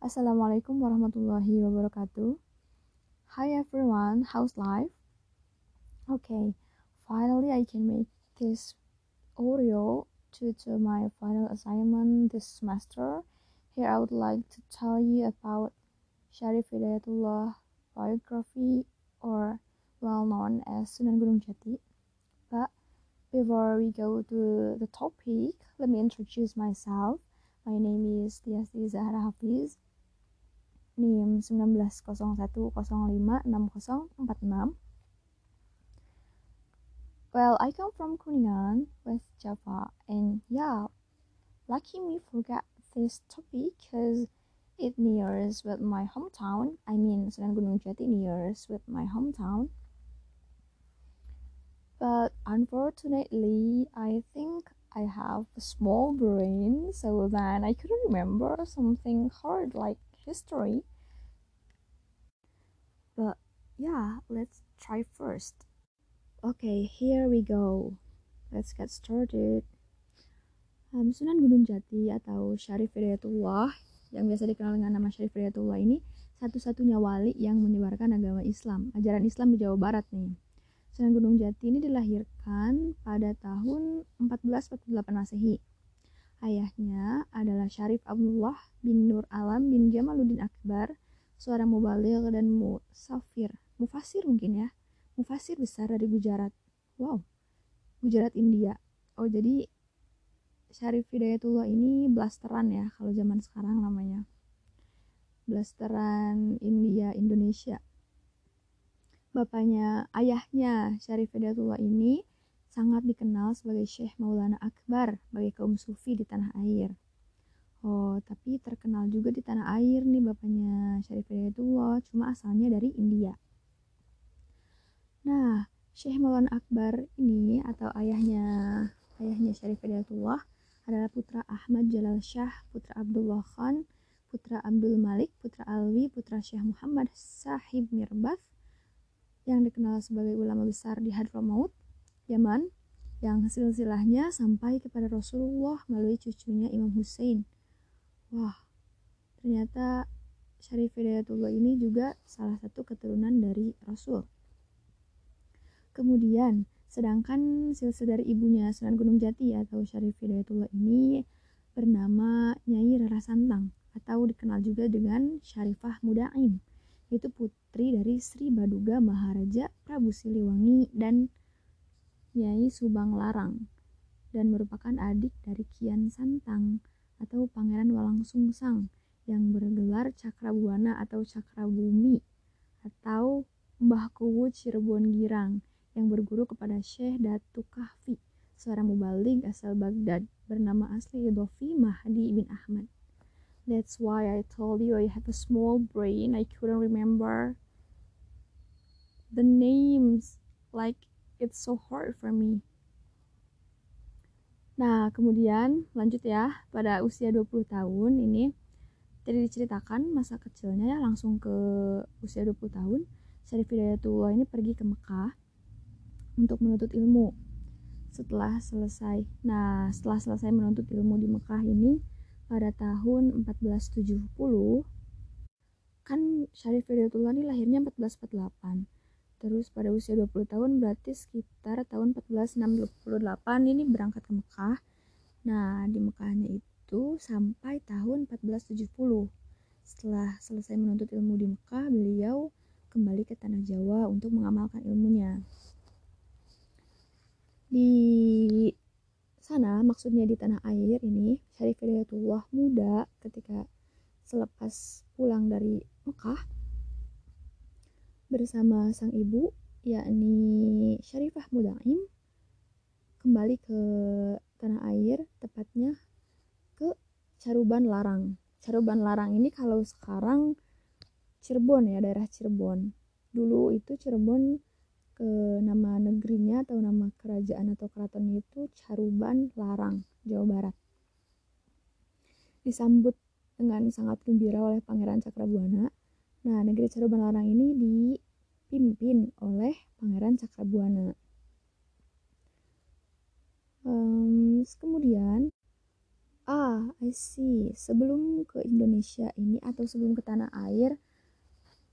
Assalamualaikum warahmatullahi wabarakatuh. Hi everyone, how's life? Okay, finally I can make this audio due to my final assignment this semester. Here I would like to tell you about Syarif Hidayatullah biography or well known as Sunan Gunung Jati. But before we go to the topic, let me introduce myself. My name is Tiasti Zahra Hafiz. NIM 1901056046. Well, I come from Kuningan, West Java, and yeah, lucky me forget this topic because it nears with my hometown. I mean, Sunan Gunung Jati nears with my hometown. But unfortunately, I think I have a small brain, so then I couldn't remember something hard like history. But yeah, let's try first. Okay, here we go. Let's get started. Um, Sunan Gunung Jati atau Syarif Hidayatullah yang biasa dikenal dengan nama Syarif Hidayatullah ini satu-satunya wali yang menyebarkan agama Islam, ajaran Islam di Jawa Barat nih. Sunan Gunung Jati ini dilahirkan pada tahun 1448 Masehi. Ayahnya adalah Syarif Abdullah bin Nur Alam bin Jamaluddin Akbar, seorang mubaligh dan musafir, mufasir mungkin ya, mufasir besar dari Gujarat. Wow, Gujarat India. Oh jadi Syarif Hidayatullah ini blasteran ya kalau zaman sekarang namanya. Blasteran India Indonesia bapaknya, ayahnya Syarif Hidayatullah ini sangat dikenal sebagai Syekh Maulana Akbar bagi kaum sufi di tanah air. Oh, tapi terkenal juga di tanah air nih bapaknya Syarif Hidayatullah, cuma asalnya dari India. Nah, Syekh Maulana Akbar ini atau ayahnya ayahnya Syarif Hidayatullah adalah putra Ahmad Jalal Syah, putra Abdullah Khan, putra Abdul Malik, putra Alwi, putra Syekh Muhammad Sahib Mirbath, yang dikenal sebagai ulama besar di Hadramaut, Yaman, yang silsilahnya sampai kepada Rasulullah melalui cucunya Imam Hussein. Wah, ternyata Syarif Hidayatullah ini juga salah satu keturunan dari Rasul. Kemudian, sedangkan silsilah dari ibunya Sunan Gunung Jati atau Syarif Hidayatullah ini bernama Nyai Rara Santang atau dikenal juga dengan Syarifah Mudaim yaitu putri dari Sri Baduga Maharaja Prabu Siliwangi dan Nyai Subang Larang dan merupakan adik dari Kian Santang atau Pangeran Walang Sungsang yang bergelar Cakrabuana atau Cakrabumi atau Mbah Kuwu Cirebon Girang yang berguru kepada Syekh Datu Kahfi seorang mubalig asal Baghdad bernama asli Idofi Mahdi bin Ahmad. That's why I told you I have a small brain. I couldn't remember the names. Like it's so hard for me. Nah, kemudian lanjut ya. Pada usia 20 tahun ini tadi diceritakan masa kecilnya ya langsung ke usia 20 tahun. Syarif Hidayatullah ini pergi ke Mekah untuk menuntut ilmu. Setelah selesai, nah setelah selesai menuntut ilmu di Mekah ini, pada tahun 1470 kan Syarif Hidayatullah ini lahirnya 1448 terus pada usia 20 tahun berarti sekitar tahun 1468 ini berangkat ke Mekah. Nah di Mekahnya itu sampai tahun 1470 setelah selesai menuntut ilmu di Mekah beliau kembali ke tanah Jawa untuk mengamalkan ilmunya. Di sana maksudnya di tanah air ini Syarif Hidayatullah muda ketika selepas pulang dari Mekah bersama sang ibu yakni Syarifah Mudaim kembali ke tanah air tepatnya ke Caruban Larang Caruban Larang ini kalau sekarang Cirebon ya daerah Cirebon dulu itu Cirebon ke nama negerinya atau nama kerajaan atau keratonnya itu Caruban Larang, Jawa Barat. Disambut dengan sangat gembira oleh Pangeran Cakrabuana. Nah, negeri Caruban Larang ini dipimpin oleh Pangeran Ah, I see. Sebelum ke Indonesia ini atau sebelum ke tanah air,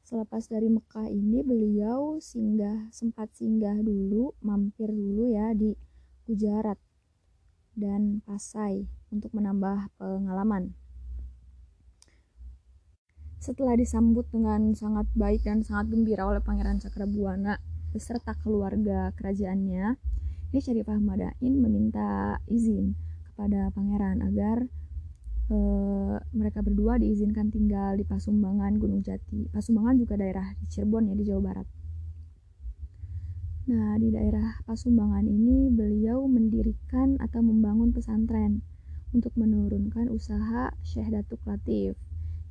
selepas dari Mekah ini beliau singgah sempat singgah dulu, mampir dulu ya di Gujarat dan Pasai untuk menambah pengalaman. Setelah disambut dengan sangat baik dan sangat gembira oleh Pangeran Cakrabuana beserta keluarga kerajaannya, ini Syarifah Madain meminta izin kepada pangeran agar e, mereka berdua diizinkan tinggal di Pasumbangan Gunung Jati. Pasumbangan juga daerah di Cirebon ya di Jawa Barat. Nah, di daerah Pasumbangan ini beliau mendirikan atau membangun pesantren untuk menurunkan usaha Syekh Datuk Latif.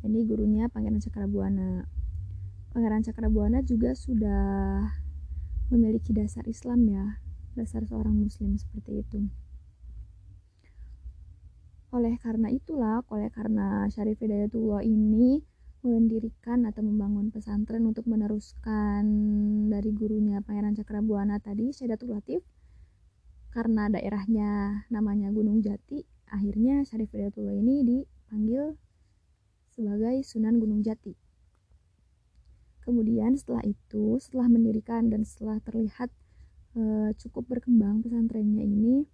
Ini gurunya Pangeran Cakrabuana. Pangeran Cakrabuana juga sudah memiliki dasar Islam ya, dasar seorang muslim seperti itu. Oleh karena itulah, oleh karena Syarif Hidayatullah ini mendirikan atau membangun pesantren untuk meneruskan dari gurunya Pangeran Cakrabuana tadi, Syaidatul Latif, karena daerahnya namanya Gunung Jati, akhirnya Syarif Hidayatullah ini dipanggil sebagai Sunan Gunung Jati. Kemudian setelah itu, setelah mendirikan dan setelah terlihat e, cukup berkembang pesantrennya ini,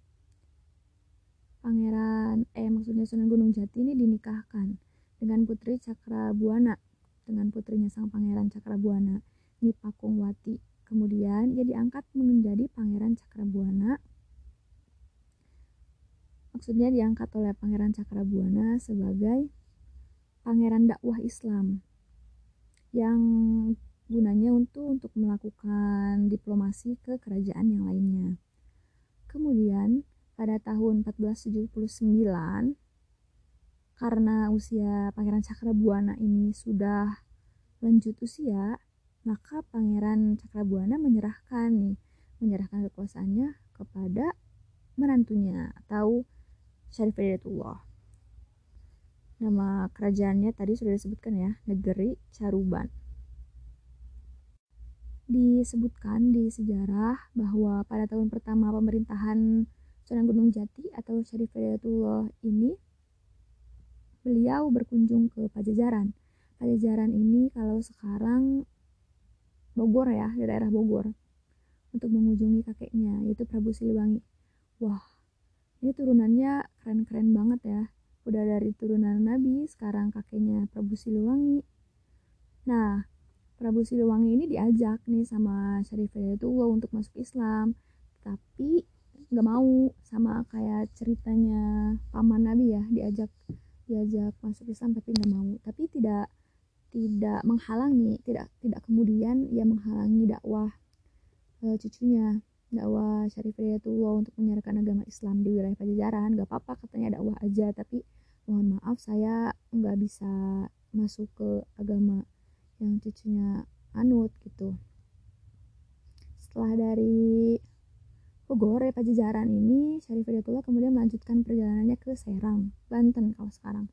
Pangeran eh maksudnya Sunan Gunung Jati ini dinikahkan dengan putri Cakrabuana dengan putrinya sang Pangeran Cakrabuana Nipakung Wati. Kemudian ia diangkat menjadi Pangeran Cakrabuana. Maksudnya diangkat oleh Pangeran Cakrabuana sebagai pangeran dakwah Islam yang gunanya untuk untuk melakukan diplomasi ke kerajaan yang lainnya. Kemudian pada tahun 1479 karena usia Pangeran Cakrabuana ini sudah lanjut usia, maka Pangeran Cakrabuana menyerahkan nih, menyerahkan kekuasaannya kepada menantunya atau Syarif Hidayatullah. Nama kerajaannya tadi sudah disebutkan ya, negeri Caruban. Disebutkan di sejarah bahwa pada tahun pertama pemerintahan Sunan Gunung Jati atau Syarif Hidayatullah ini beliau berkunjung ke Pajajaran. Pajajaran ini kalau sekarang Bogor ya, di daerah Bogor untuk mengunjungi kakeknya yaitu Prabu Siliwangi. Wah, ini turunannya keren-keren banget ya. Udah dari turunan Nabi, sekarang kakeknya Prabu Siliwangi. Nah, Prabu Siliwangi ini diajak nih sama Syarif Hidayatullah untuk masuk Islam. Tapi nggak mau sama kayak ceritanya paman Nabi ya diajak diajak masuk Islam tapi nggak mau tapi tidak tidak menghalangi tidak tidak kemudian ia menghalangi dakwah e, cucunya dakwah Syarif Hidayatullah untuk menyiarkan agama Islam di wilayah Pajajaran nggak apa-apa katanya dakwah aja tapi mohon maaf saya nggak bisa masuk ke agama yang cucunya anut gitu setelah dari Bogor ya Pajajaran ini Syarif Hidayatullah kemudian melanjutkan perjalanannya ke Serang, Banten kalau sekarang.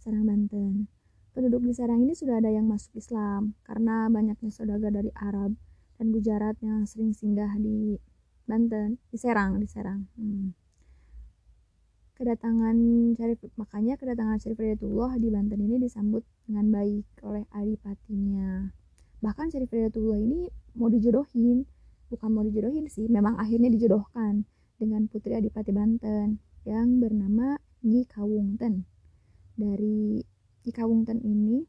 Serang Banten. Penduduk di Serang ini sudah ada yang masuk Islam karena banyaknya saudagar dari Arab dan Gujarat yang sering singgah di Banten, di Serang, di Serang. Hmm. Kedatangan Syarif makanya kedatangan Syarif Hidayatullah di Banten ini disambut dengan baik oleh adipatinya. Bahkan Syarif Hidayatullah ini mau dijodohin bukan mau dijodohin sih memang akhirnya dijodohkan dengan putri Adipati Banten yang bernama Nyi Kawungten dari Nyi Kawungten ini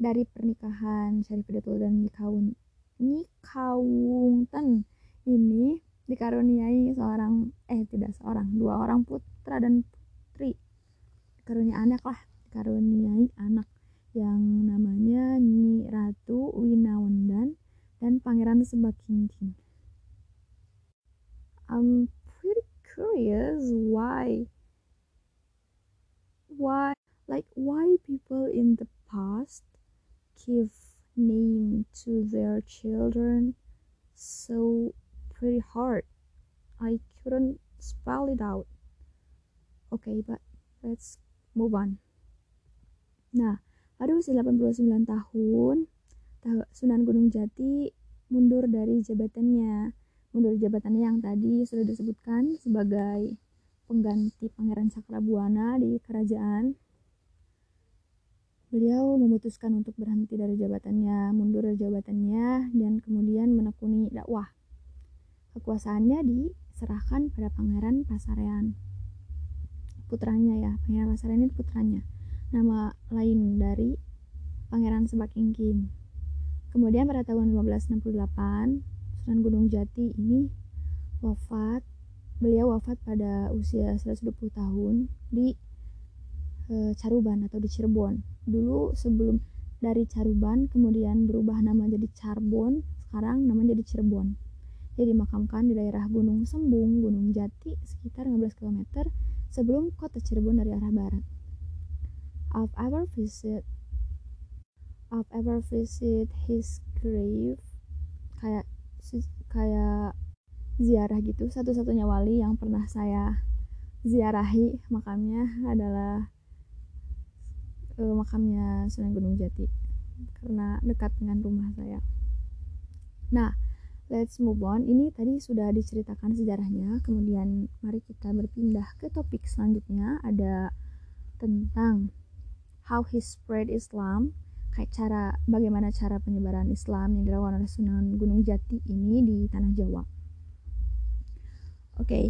dari pernikahan Syarif Datul dan Nyi Kawung Nyi Kawungten ini dikaruniai seorang eh tidak seorang dua orang putra dan putri dikaruniai anak lah dikaruniai anak yang namanya Nyi Ratu Winawendan dan Pangeran Sebakingking. I'm pretty curious why why like why people in the past give name to their children so pretty hard. I couldn't spell it out. Okay, but let's move on. Nah, pada usia 89 tahun, Sunan Gunung Jati mundur dari jabatannya mundur jabatannya yang tadi sudah disebutkan sebagai pengganti Pangeran Cakrabuana di kerajaan beliau memutuskan untuk berhenti dari jabatannya, mundur dari jabatannya, dan kemudian menekuni dakwah. Kekuasaannya diserahkan pada Pangeran Pasarean. Putranya ya, Pangeran Pasarean ini putranya. Nama lain dari Pangeran Sebak Ingking. Kemudian pada tahun 1568, Sunan Gunung Jati ini wafat. Beliau wafat pada usia 120 tahun di e, Caruban atau di Cirebon. Dulu sebelum dari Caruban kemudian berubah nama jadi Carbon, sekarang nama jadi Cirebon. Dia dimakamkan di daerah Gunung Sembung, Gunung Jati sekitar 15 km sebelum kota Cirebon dari arah barat. I've ever visit I've ever visit his grave kayak kayak ziarah gitu satu-satunya wali yang pernah saya ziarahi makamnya adalah uh, makamnya Sunan Gunung Jati karena dekat dengan rumah saya. Nah, let's move on. Ini tadi sudah diceritakan sejarahnya. Kemudian mari kita berpindah ke topik selanjutnya ada tentang how he spread Islam kayak cara bagaimana cara penyebaran Islam yang dilakukan oleh Sunan Gunung Jati ini di tanah Jawa. Oke. Okay.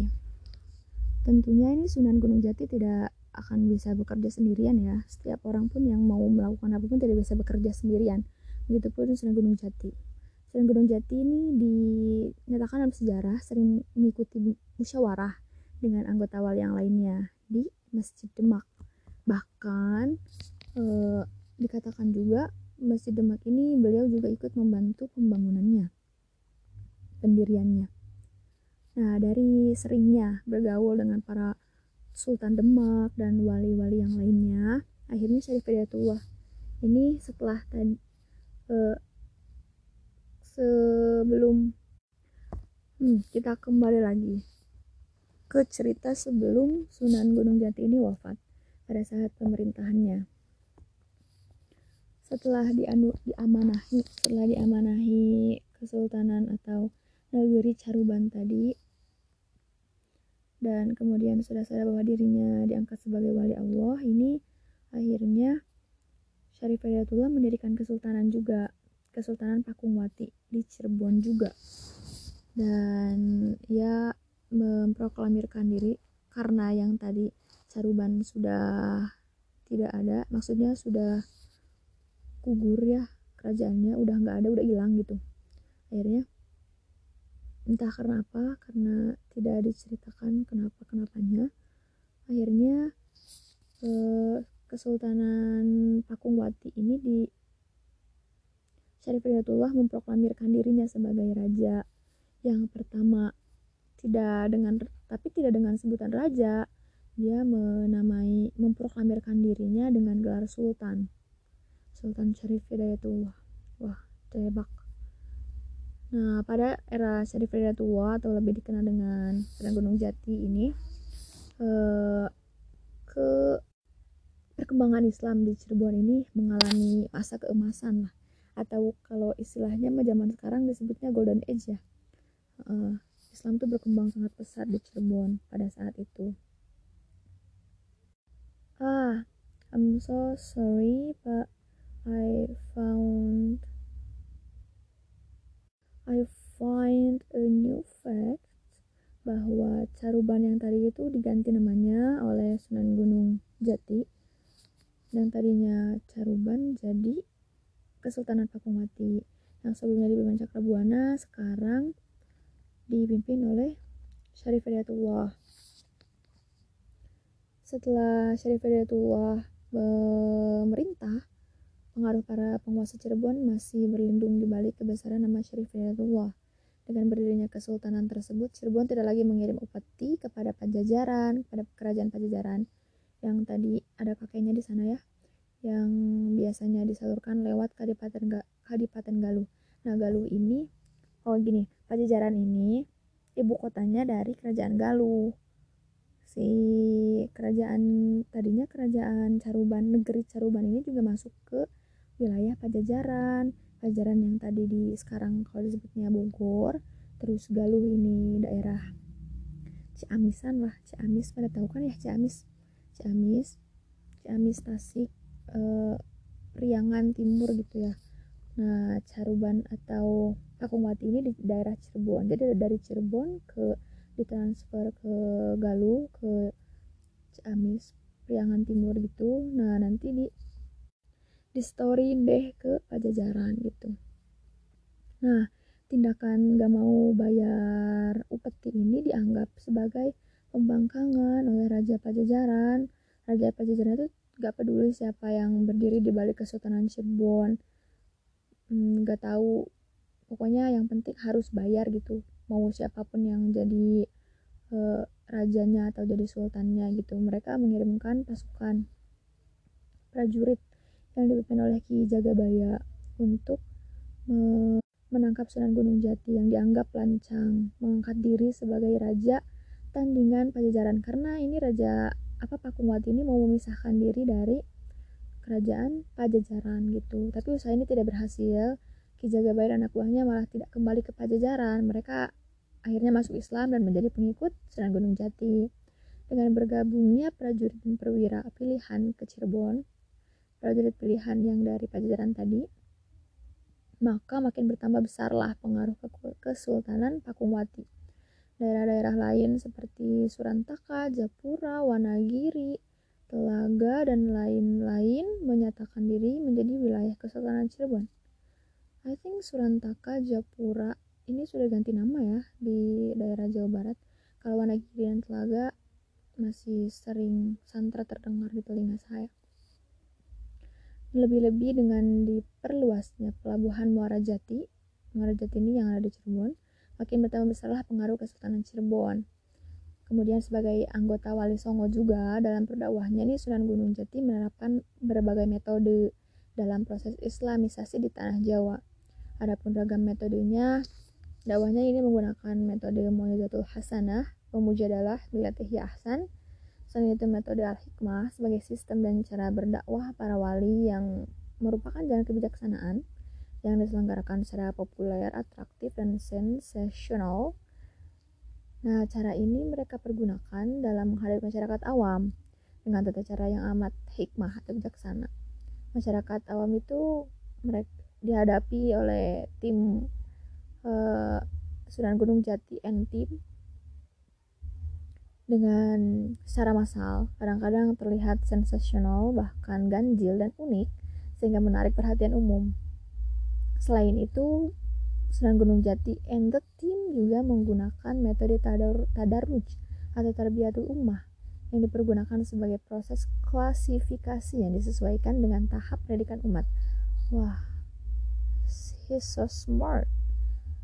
Tentunya ini Sunan Gunung Jati tidak akan bisa bekerja sendirian ya. Setiap orang pun yang mau melakukan apa pun tidak bisa bekerja sendirian. Begitupun Sunan Gunung Jati. Sunan Gunung Jati ini dinyatakan dalam sejarah sering mengikuti musyawarah dengan anggota wali yang lainnya di Masjid Demak. Bahkan eh, dikatakan juga Masjid Demak ini beliau juga ikut membantu pembangunannya, pendiriannya. Nah, dari seringnya bergaul dengan para Sultan Demak dan wali-wali yang lainnya akhirnya Syarif Hidayatullah ini setelah tadi uh, sebelum hmm, kita kembali lagi ke cerita sebelum Sunan Gunung Jati ini wafat pada saat pemerintahannya. Setelah dianu, diamanahi setelah diamanahi kesultanan atau negeri Caruban tadi dan kemudian sudah sadar bahwa dirinya diangkat sebagai wali Allah ini akhirnya Syarif Hidayatullah mendirikan kesultanan juga Kesultanan Pakungwati di Cirebon juga. Dan ia memproklamirkan diri karena yang tadi Caruban sudah tidak ada maksudnya sudah gugur ya kerajaannya udah nggak ada udah hilang gitu. Akhirnya entah karena apa karena tidak diceritakan kenapa kenapanya akhirnya eh, Kesultanan Pakungwati ini di Syarif Hidayatullah memproklamirkan dirinya sebagai raja. Yang pertama tidak dengan tapi tidak dengan sebutan raja dia menamai memproklamirkan dirinya dengan gelar sultan. Sultan Syarif Hidayatullah wah tebak. Nah, pada era Syarif tua atau lebih dikenal dengan Padang Gunung Jati ini eh, ke perkembangan Islam di Cirebon ini mengalami masa keemasan lah atau kalau istilahnya mah zaman sekarang disebutnya golden age ya. Uh, Islam tuh berkembang sangat pesat di Cirebon pada saat itu. Ah I'm so sorry but I found I find a new fact bahwa Caruban yang tadi itu diganti namanya oleh Sunan Gunung Jati. Yang tadinya Caruban jadi Kesultanan Pakumati yang sebelumnya dipimpin Cakrabuana sekarang dipimpin oleh Syarif Hidayatullah. Setelah Syarif Hidayatullah memerintah Pengaruh para penguasa Cirebon masih berlindung di balik kebesaran nama Syarif Hidayatullah. Dengan berdirinya kesultanan tersebut, Cirebon tidak lagi mengirim upeti kepada Pajajaran, kepada kerajaan Pajajaran yang tadi ada kakeknya di sana ya, yang biasanya disalurkan lewat Kadipaten, Kadipaten Galuh. Nah, Galuh ini, oh gini, Pajajaran ini ibu kotanya dari kerajaan Galuh. Si kerajaan tadinya kerajaan Caruban, negeri Caruban ini juga masuk ke wilayah Pajajaran Pajajaran yang tadi di sekarang kalau disebutnya Bogor terus Galuh ini daerah Ciamisan lah Ciamis pada tahu kan ya Ciamis Ciamis Ciamis Tasik eh, Priangan Timur gitu ya. Nah Caruban atau Pakungwati ini di daerah Cirebon. Jadi dari Cirebon ke ditransfer ke Galuh ke Ciamis Priangan Timur gitu. Nah nanti di di story deh ke Pajajaran gitu. Nah tindakan gak mau bayar upeti ini dianggap sebagai pembangkangan oleh Raja Pajajaran. Raja Pajajaran itu gak peduli siapa yang berdiri di balik Kesultanan Cirebon. Hmm, gak tahu, pokoknya yang penting harus bayar gitu. Mau siapa pun yang jadi uh, rajanya atau jadi sultannya gitu. Mereka mengirimkan pasukan prajurit yang dipimpin oleh Ki Jagabaya untuk menangkap Sunan Gunung Jati yang dianggap lancang, mengangkat diri sebagai raja tandingan Pajajaran karena ini raja apa Pakumwati ini mau memisahkan diri dari kerajaan Pajajaran gitu. Tapi usaha ini tidak berhasil. Ki Jagabaya dan anak buahnya malah tidak kembali ke Pajajaran. Mereka akhirnya masuk Islam dan menjadi pengikut Sunan Gunung Jati. Dengan bergabungnya prajurit dan perwira pilihan ke Cirebon, prajurit pilihan yang dari Pajajaran tadi, maka makin bertambah besarlah pengaruh ke Kesultanan Pakumwati. Daerah-daerah lain seperti Surantaka, Japura, Wanagiri, Telaga, dan lain-lain menyatakan diri menjadi wilayah Kesultanan Cirebon. I think Surantaka, Japura ini sudah ganti nama ya di daerah Jawa Barat. Kalau Wanagiri dan Telaga masih sering santra terdengar di telinga saya. Lebih-lebih dengan diperluasnya pelabuhan Muara Jati, Muara Jati ini yang ada di Cirebon, makin bertambah besarlah pengaruh Kesultanan Cirebon. Kemudian sebagai anggota Wali Songo juga dalam perdakwahnya nih Sunan Gunung Jati menerapkan berbagai metode dalam proses Islamisasi di tanah Jawa. Adapun ragam metodenya, dakwahnya ini menggunakan metode Mu'izatul Hasanah, pemujadalah, bilatih ahsan, Selain itu metode al-hikmah sebagai sistem dan cara berdakwah para wali yang merupakan jalan kebijaksanaan yang diselenggarakan secara populer, atraktif, dan sensasional. Nah, cara ini mereka pergunakan dalam menghadapi masyarakat awam dengan tata cara yang amat hikmah atau bijaksana. Masyarakat awam itu mereka dihadapi oleh tim uh, Sunan Gunung Jati and Team dengan secara massal, kadang-kadang terlihat sensasional, bahkan ganjil dan unik, sehingga menarik perhatian umum. Selain itu, Sunan Gunung Jati and the team juga menggunakan metode tadar tadarruj atau tarbiyatul ummah yang dipergunakan sebagai proses klasifikasi yang disesuaikan dengan tahap pendidikan umat. Wah, he's so smart.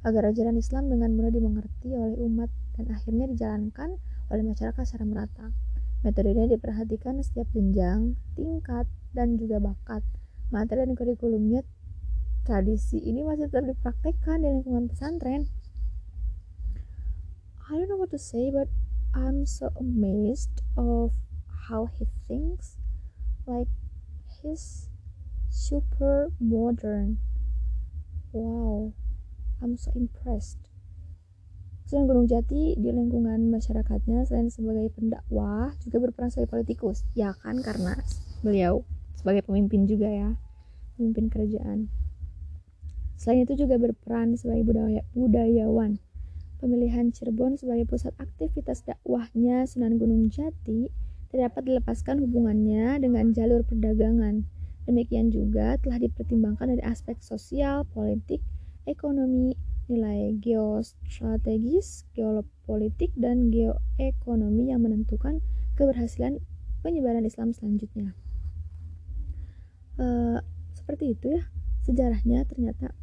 Agar ajaran Islam dengan mudah dimengerti oleh umat dan akhirnya dijalankan oleh masyarakat secara merata. Metode ini diperhatikan setiap jenjang, tingkat, dan juga bakat. Materi dan kurikulumnya tradisi ini masih tetap dipraktekkan di lingkungan pesantren. I don't know what to say, but I'm so amazed of how he thinks. Like he's super modern. Wow, I'm so impressed. Sunan Gunung Jati di lingkungan masyarakatnya selain sebagai pendakwah juga berperan sebagai politikus. Ya kan karena beliau sebagai pemimpin juga ya, pemimpin kerajaan. Selain itu juga berperan sebagai budaya, budayawan. Pemilihan Cirebon sebagai pusat aktivitas dakwahnya Sunan Gunung Jati tidak dapat dilepaskan hubungannya dengan jalur perdagangan. Demikian juga telah dipertimbangkan dari aspek sosial, politik, ekonomi, nilai geostrategis, geopolitik, dan geoekonomi yang menentukan keberhasilan penyebaran Islam selanjutnya. E, seperti itu ya, sejarahnya ternyata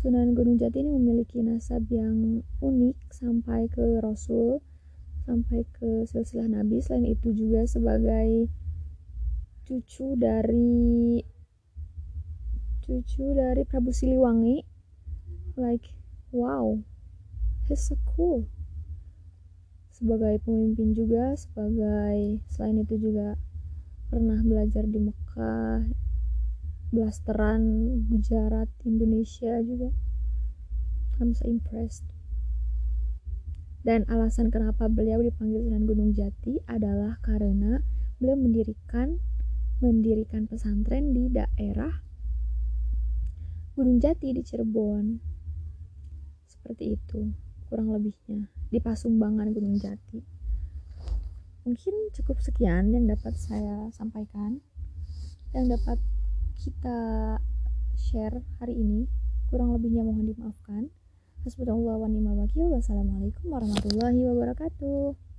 Sunan Gunung Jati ini memiliki nasab yang unik sampai ke Rasul, sampai ke silsilah Nabi. Selain itu juga sebagai cucu dari cucu dari Prabu Siliwangi like wow he's so cool sebagai pemimpin juga sebagai selain itu juga pernah belajar di Mekah blasteran Gujarat Indonesia juga. I'm so impressed. Dan alasan kenapa beliau dipanggil Sunan Gunung Jati adalah karena beliau mendirikan mendirikan pesantren di daerah Gunung Jati di Cirebon. Seperti itu kurang lebihnya di Pasumbangan Gunung Jati. Mungkin cukup sekian yang dapat saya sampaikan. Yang dapat kita share hari ini kurang lebihnya mohon dimaafkan Hasbunallah wa ni'mal. Wassalamualaikum warahmatullahi wabarakatuh.